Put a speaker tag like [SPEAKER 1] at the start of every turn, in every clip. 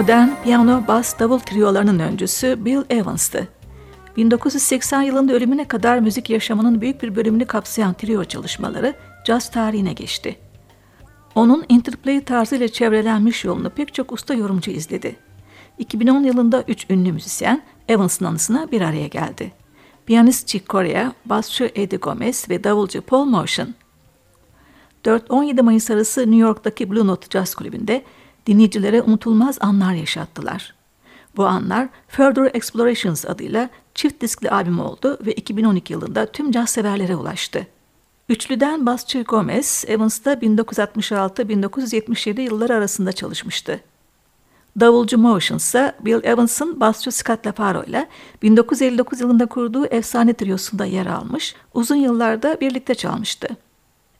[SPEAKER 1] modern piyano, bas, davul triolarının öncüsü Bill Evans'tı. 1980 yılında ölümüne kadar müzik yaşamının büyük bir bölümünü kapsayan trio çalışmaları caz tarihine geçti. Onun interplay tarzıyla çevrelenmiş yolunu pek çok usta yorumcu izledi. 2010 yılında üç ünlü müzisyen Evans'ın anısına bir araya geldi. Piyanist Chick Corea, basçı Eddie Gomez ve davulcu Paul Motion. 4-17 Mayıs arası New York'taki Blue Note Jazz Kulübü'nde dinleyicilere unutulmaz anlar yaşattılar. Bu anlar Further Explorations adıyla çift diskli albüm oldu ve 2012 yılında tüm caz severlere ulaştı. Üçlüden basçı Gomez, Evans'ta 1966-1977 yılları arasında çalışmıştı. Davulcu Motion ise Bill Evans'ın basçı Scott LaFaro ile 1959 yılında kurduğu efsane triyosunda yer almış, uzun yıllarda birlikte çalmıştı.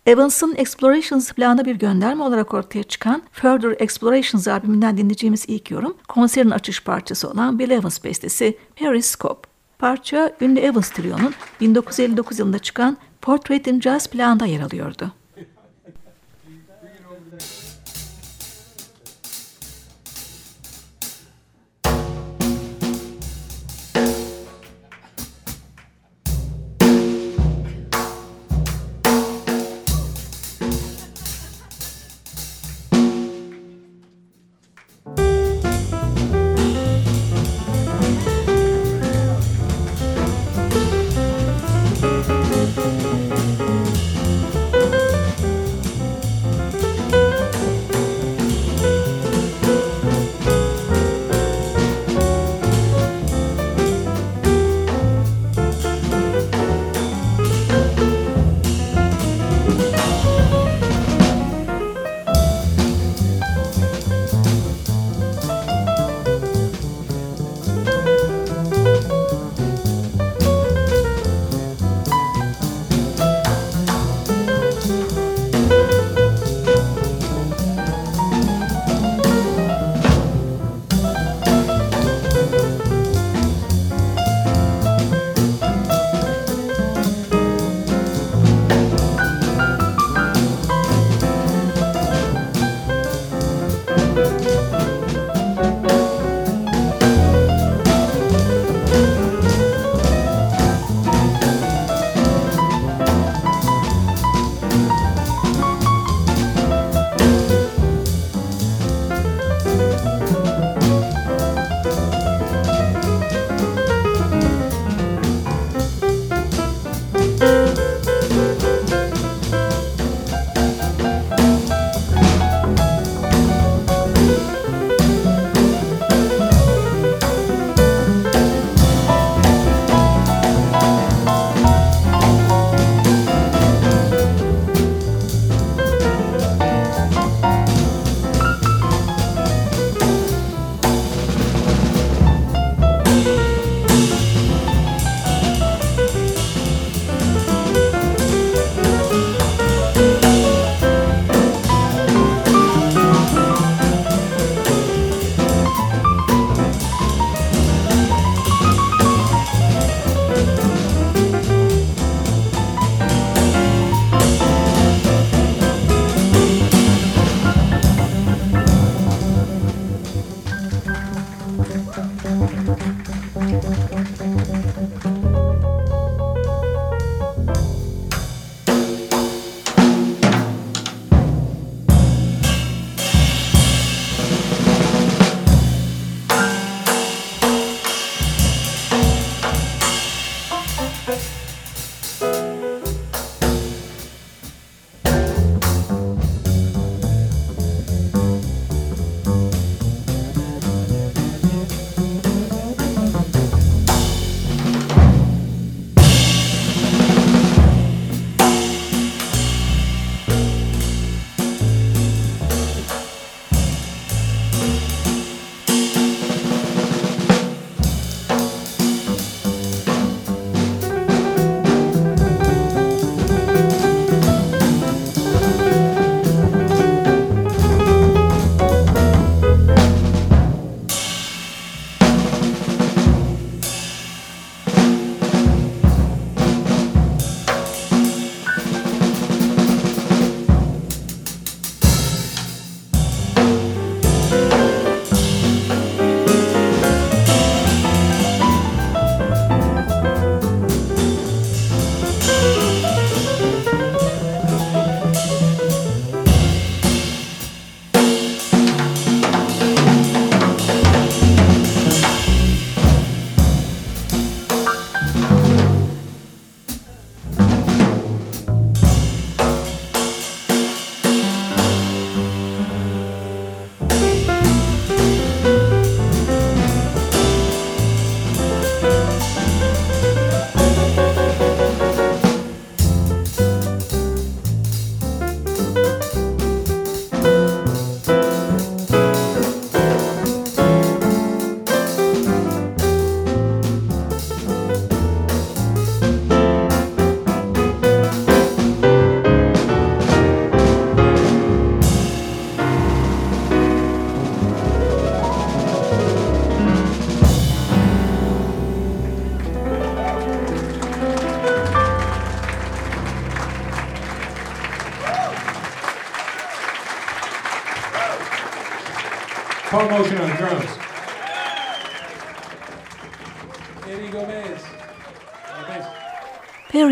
[SPEAKER 1] Evans'ın Explorations planı bir gönderme olarak ortaya çıkan Further Explorations albümünden dinleyeceğimiz ilk yorum, konserin açış parçası olan Bill Evans bestesi Periscope. Parça, ünlü Evans Trio'nun 1959 yılında çıkan Portrait in Jazz planında yer alıyordu.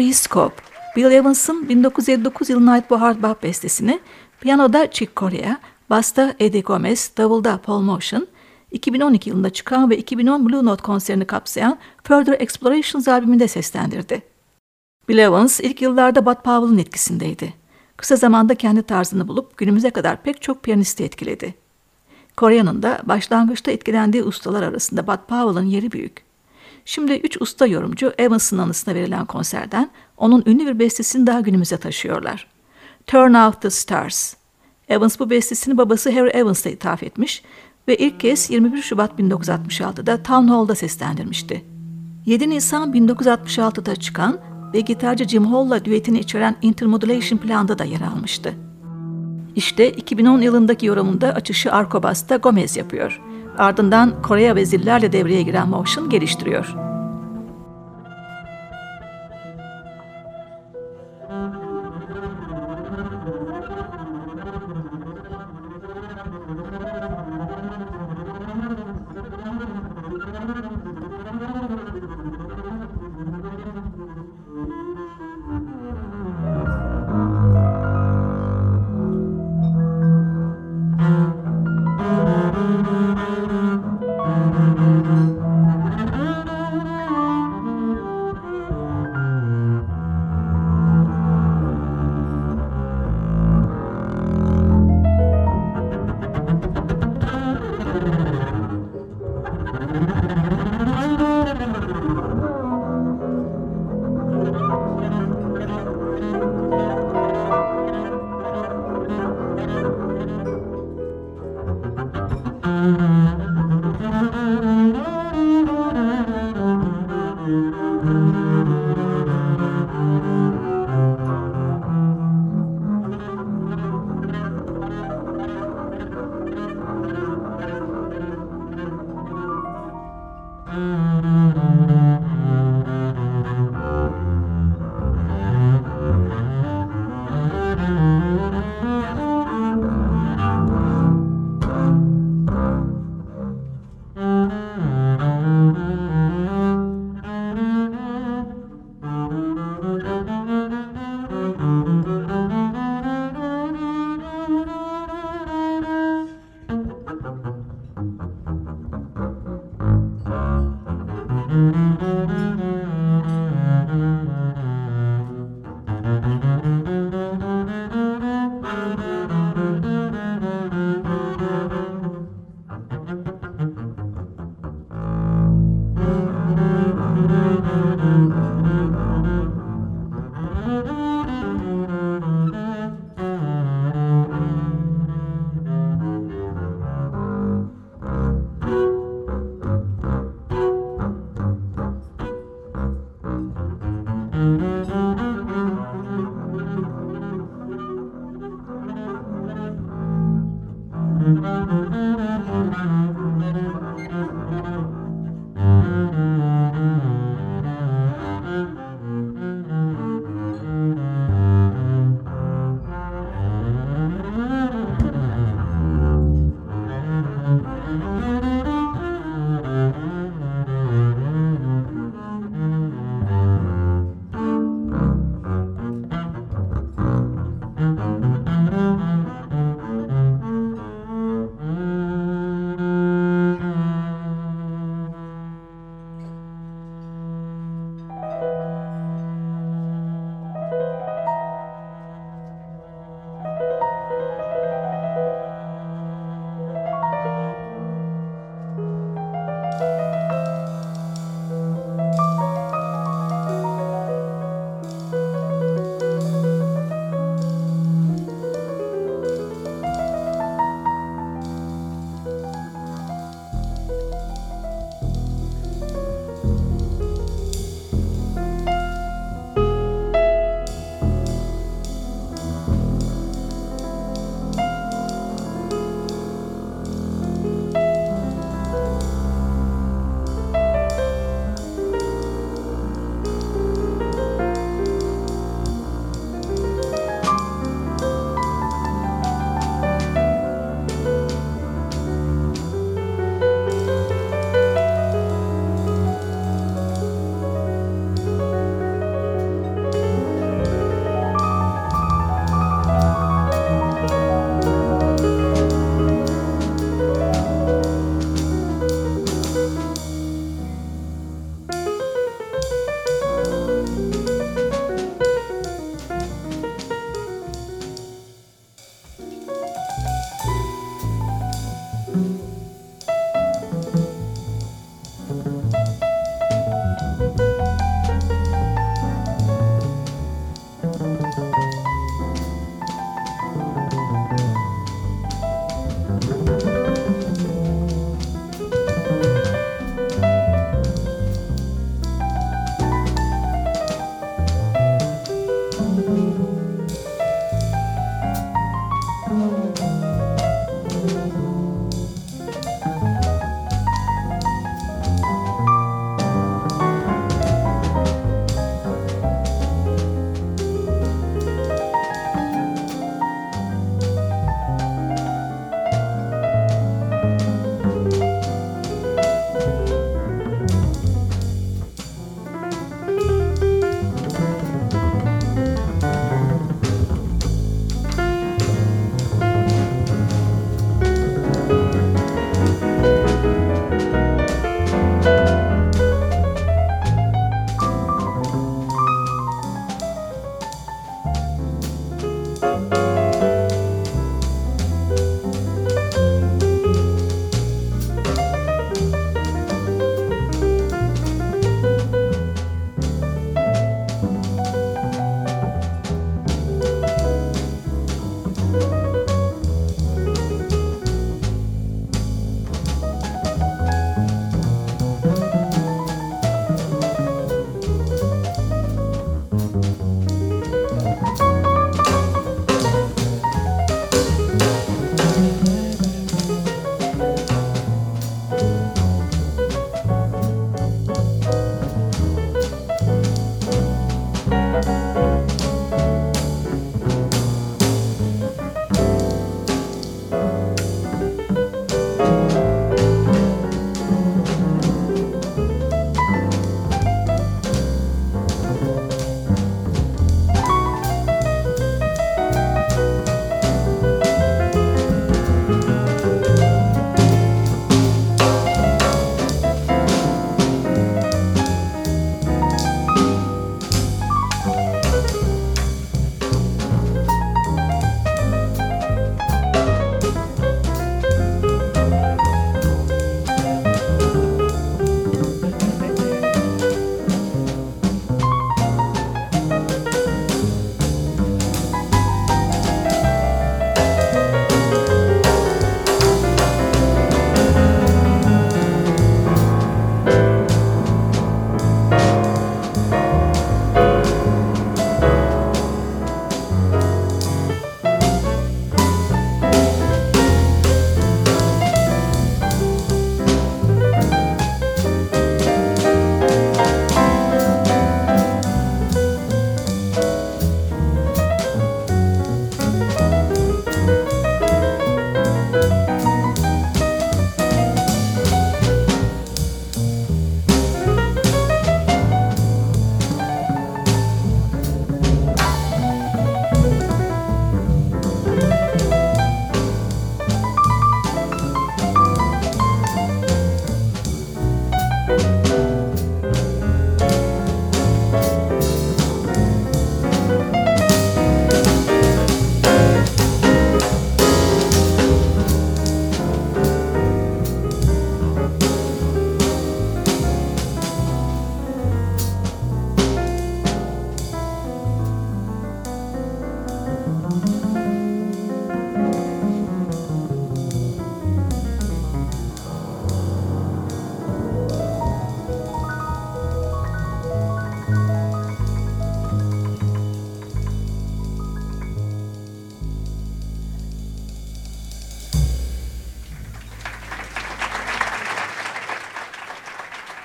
[SPEAKER 1] Perry Scope, Bill Evans'ın 1959 yılına ait bu hard bop bestesini piyanoda Chick Corea, basta Eddie Gomez, davulda Paul Motion, 2012 yılında çıkan ve 2010 Blue Note konserini kapsayan Further Explorations albümünde seslendirdi. Bill Evans ilk yıllarda Bud Powell'ın etkisindeydi. Kısa zamanda kendi tarzını bulup günümüze kadar pek çok piyanisti etkiledi. Korea'nın da başlangıçta etkilendiği ustalar arasında Bud Powell'ın yeri büyük. Şimdi üç usta yorumcu Evans'ın anısına verilen konserden onun ünlü bir bestesini daha günümüze taşıyorlar. Turn Out the Stars. Evans bu bestesini babası Harry Evans'a ithaf etmiş ve ilk kez 21 Şubat 1966'da Town Hall'da seslendirmişti. 7 Nisan 1966'da çıkan ve gitarcı Jim Hall'la düetini içeren Intermodulation planda da yer almıştı. İşte 2010 yılındaki yorumunda açışı Arkobas'ta Gomez yapıyor. Ardından Korea ve zillerle devreye giren Motion geliştiriyor.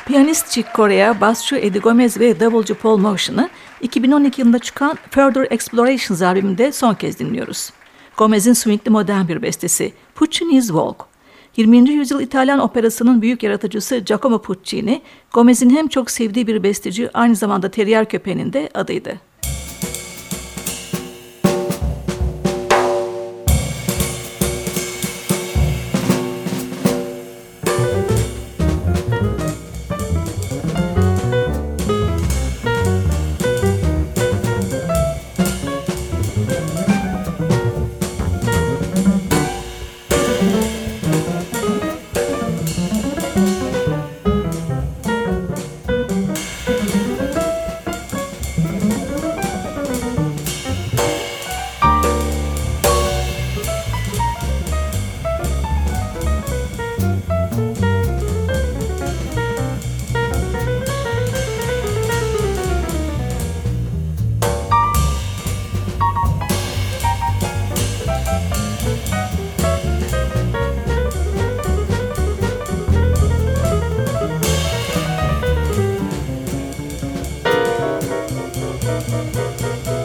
[SPEAKER 1] Piyanist Chick Corea, basçı Eddie Gomez ve davulcu Paul Motion'ı 2012 yılında çıkan Further Explorations albümünde son kez dinliyoruz. Gomez'in swingli modern bir bestesi Puccini's Walk. 20. yüzyıl İtalyan operasının büyük yaratıcısı Giacomo Puccini, Gomez'in hem çok sevdiği bir besteci aynı zamanda terrier köpeğinin de adıydı. Música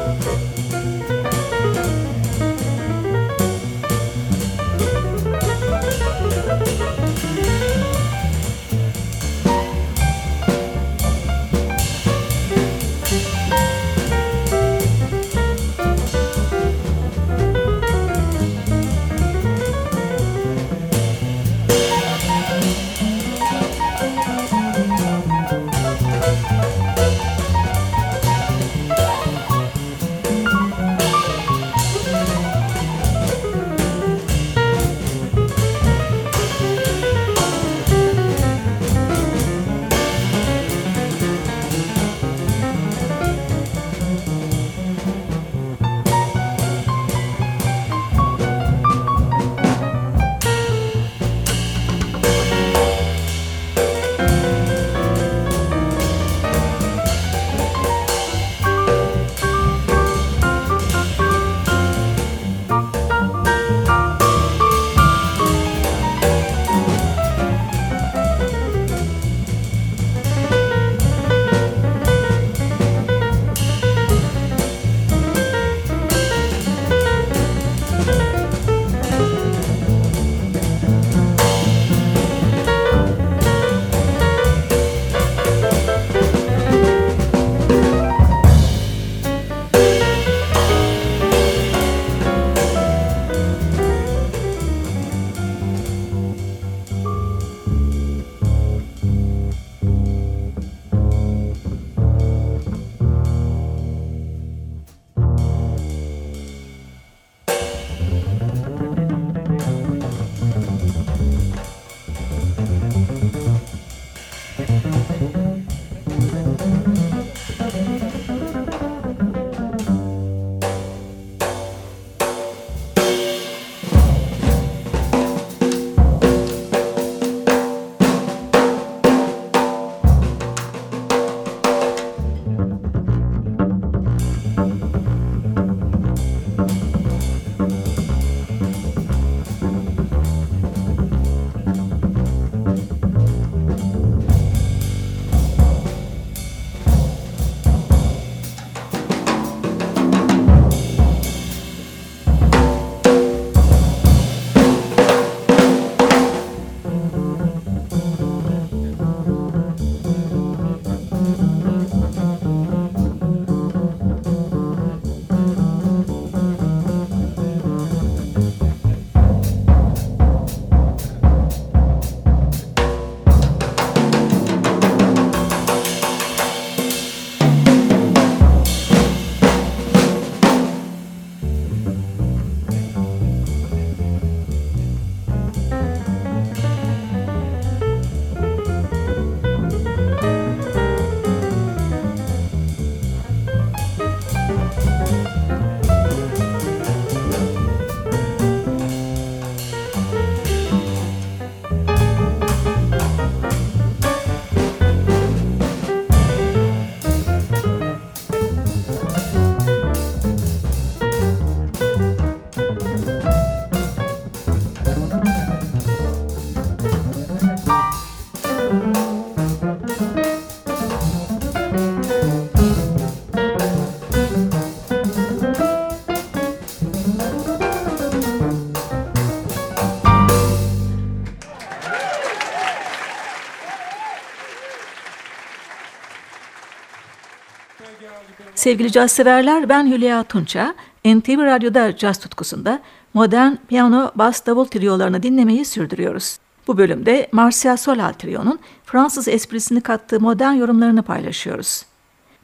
[SPEAKER 1] Sevgili caz severler, ben Hülya Tunça. NTV Radyo'da caz tutkusunda modern piyano, bas, davul triyolarını dinlemeyi sürdürüyoruz. Bu bölümde Marcia Solal Trio'nun Fransız esprisini kattığı modern yorumlarını paylaşıyoruz.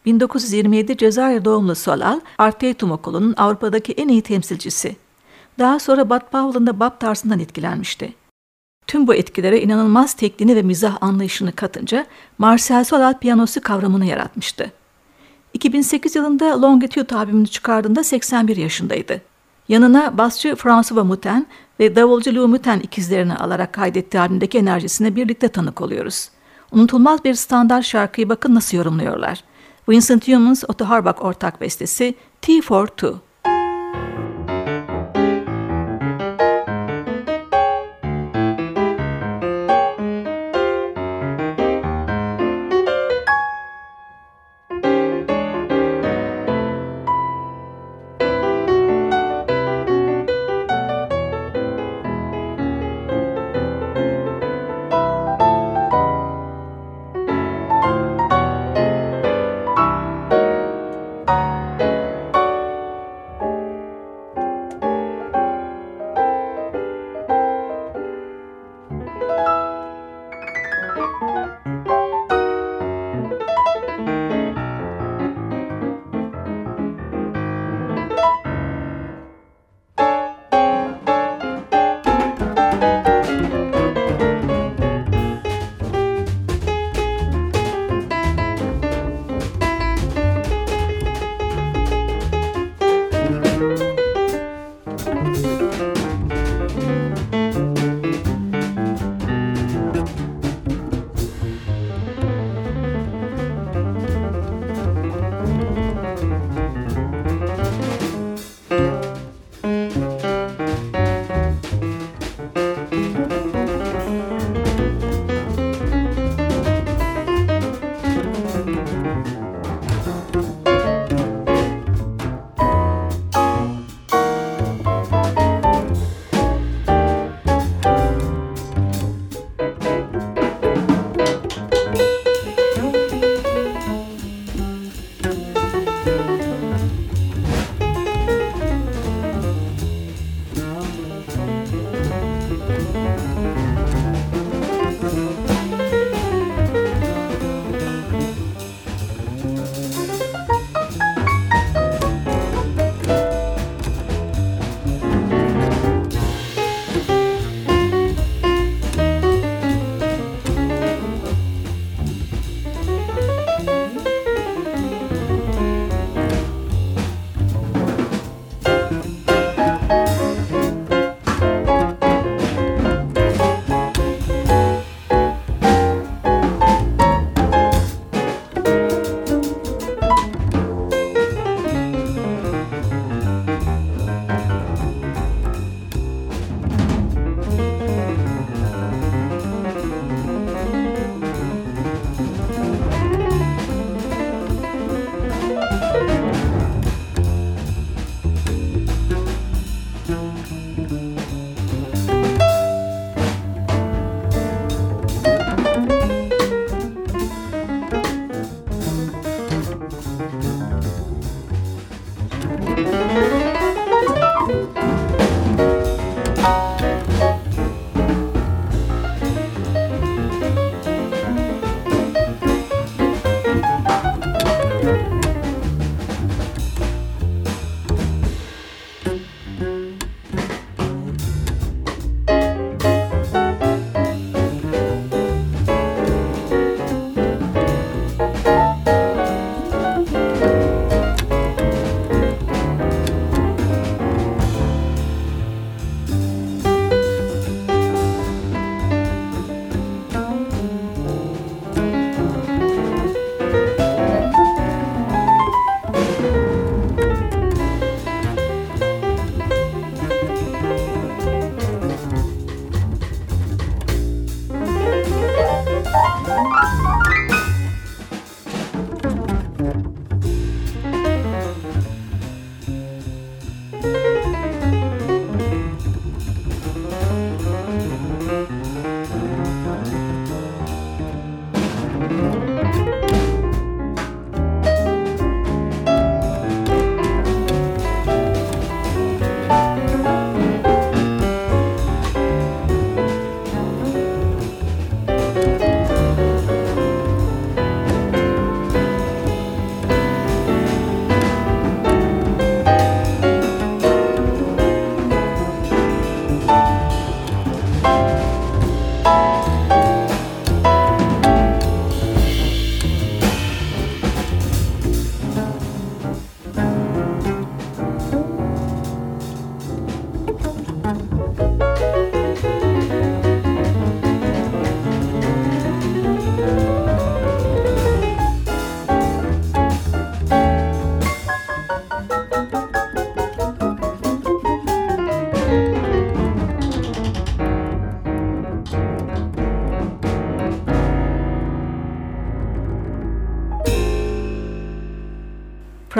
[SPEAKER 1] 1927 Cezayir doğumlu Solal, Arteitum Okulu'nun Avrupa'daki en iyi temsilcisi. Daha sonra Bad Powell'ın Bab tarzından etkilenmişti. Tüm bu etkilere inanılmaz tekniğini ve mizah anlayışını katınca Marcel Solal piyanosu kavramını yaratmıştı. 2008 yılında Longitude albümünü çıkardığında 81 yaşındaydı. Yanına basçı François Muten ve davulcu Lou Muten ikizlerini alarak kaydettiği albümdeki enerjisine birlikte tanık oluyoruz. Unutulmaz bir standart şarkıyı bakın nasıl yorumluyorlar. Vincent Humans, Otto Harbach ortak bestesi T42.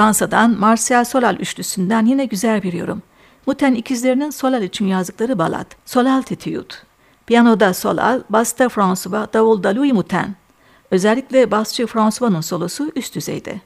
[SPEAKER 1] Fransa'dan Martial Solal üçlüsünden yine güzel bir yorum. Muten ikizlerinin Solal için yazdıkları balat. Solal Titiyut. Piyanoda Solal, basta François, davulda Louis Muten. Özellikle basçı François'ın solosu üst düzeyde.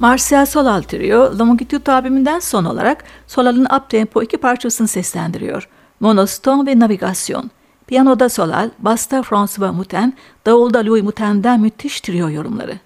[SPEAKER 1] Martial Solal Trio, Longitude albümünden son olarak Solal'ın up-tempo iki parçasını seslendiriyor. Monoston ve Navigasyon. Piyanoda Solal, basta François Muten, davulda Louis Muten'den müthiş trio yorumları.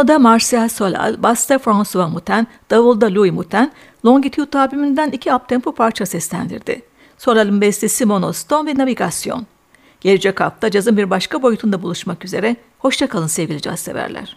[SPEAKER 1] Piyanoda Martial Solal, Basta François Moutin, Davulda Louis Moutin, Longitude albümünden iki uptempo parça seslendirdi. Solal'ın bestesi Monoston ve Navigasyon. Gelecek hafta cazın bir başka boyutunda buluşmak üzere. Hoşçakalın sevgili caz severler.